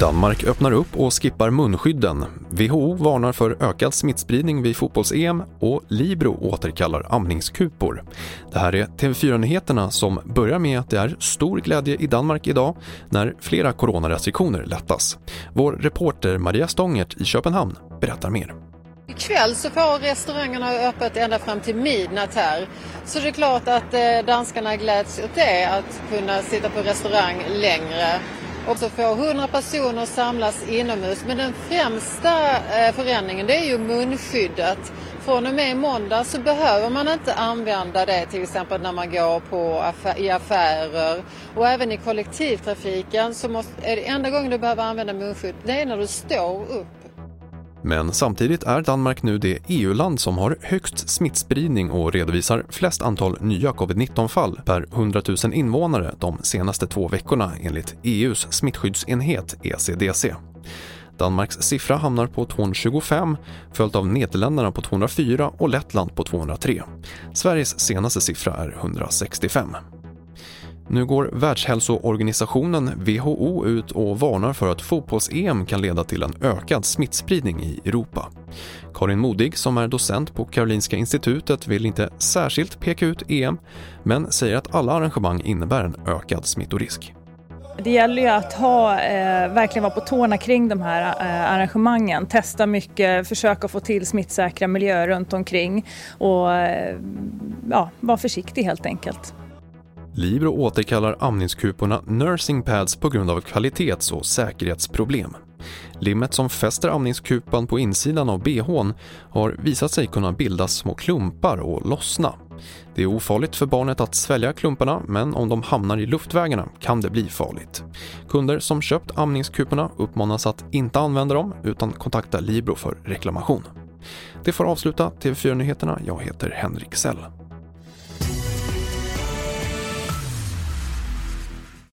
Danmark öppnar upp och skippar munskydden. WHO varnar för ökad smittspridning vid fotbolls-EM och Libro återkallar amningskupor. Det här är TV4-nyheterna som börjar med att det är stor glädje i Danmark idag när flera coronarestriktioner lättas. Vår reporter Maria Stångert i Köpenhamn berättar mer. Ikväll så får restaurangerna öppet ända fram till midnatt här. Så det är klart att eh, danskarna gläds åt det, att kunna sitta på restaurang längre och så får 100 personer samlas inomhus. Men den främsta eh, förändringen det är ju munskyddet. Från och med måndag så behöver man inte använda det till exempel när man går på affär, i affärer och även i kollektivtrafiken så måste, är det enda gången du behöver använda munskydd det är när du står upp. Men samtidigt är Danmark nu det EU-land som har högst smittspridning och redovisar flest antal nya covid-19-fall per 100 000 invånare de senaste två veckorna enligt EUs smittskyddsenhet ECDC. Danmarks siffra hamnar på 225 följt av Nederländerna på 204 och Lettland på 203. Sveriges senaste siffra är 165. Nu går Världshälsoorganisationen WHO ut och varnar för att fotbolls-EM kan leda till en ökad smittspridning i Europa. Karin Modig, som är docent på Karolinska institutet, vill inte särskilt peka ut EM men säger att alla arrangemang innebär en ökad smittorisk. Det gäller ju att ha, eh, verkligen vara på tårna kring de här eh, arrangemangen. Testa mycket, försöka få till smittsäkra miljöer runt omkring och eh, ja, vara försiktig helt enkelt. Libro återkallar amningskuporna nursing pads på grund av kvalitets och säkerhetsproblem. Limmet som fäster amningskupan på insidan av bhn har visat sig kunna bilda små klumpar och lossna. Det är ofarligt för barnet att svälja klumparna men om de hamnar i luftvägarna kan det bli farligt. Kunder som köpt amningskuporna uppmanas att inte använda dem utan kontakta Libro för reklamation. Det får avsluta TV4-nyheterna. Jag heter Henrik Sell.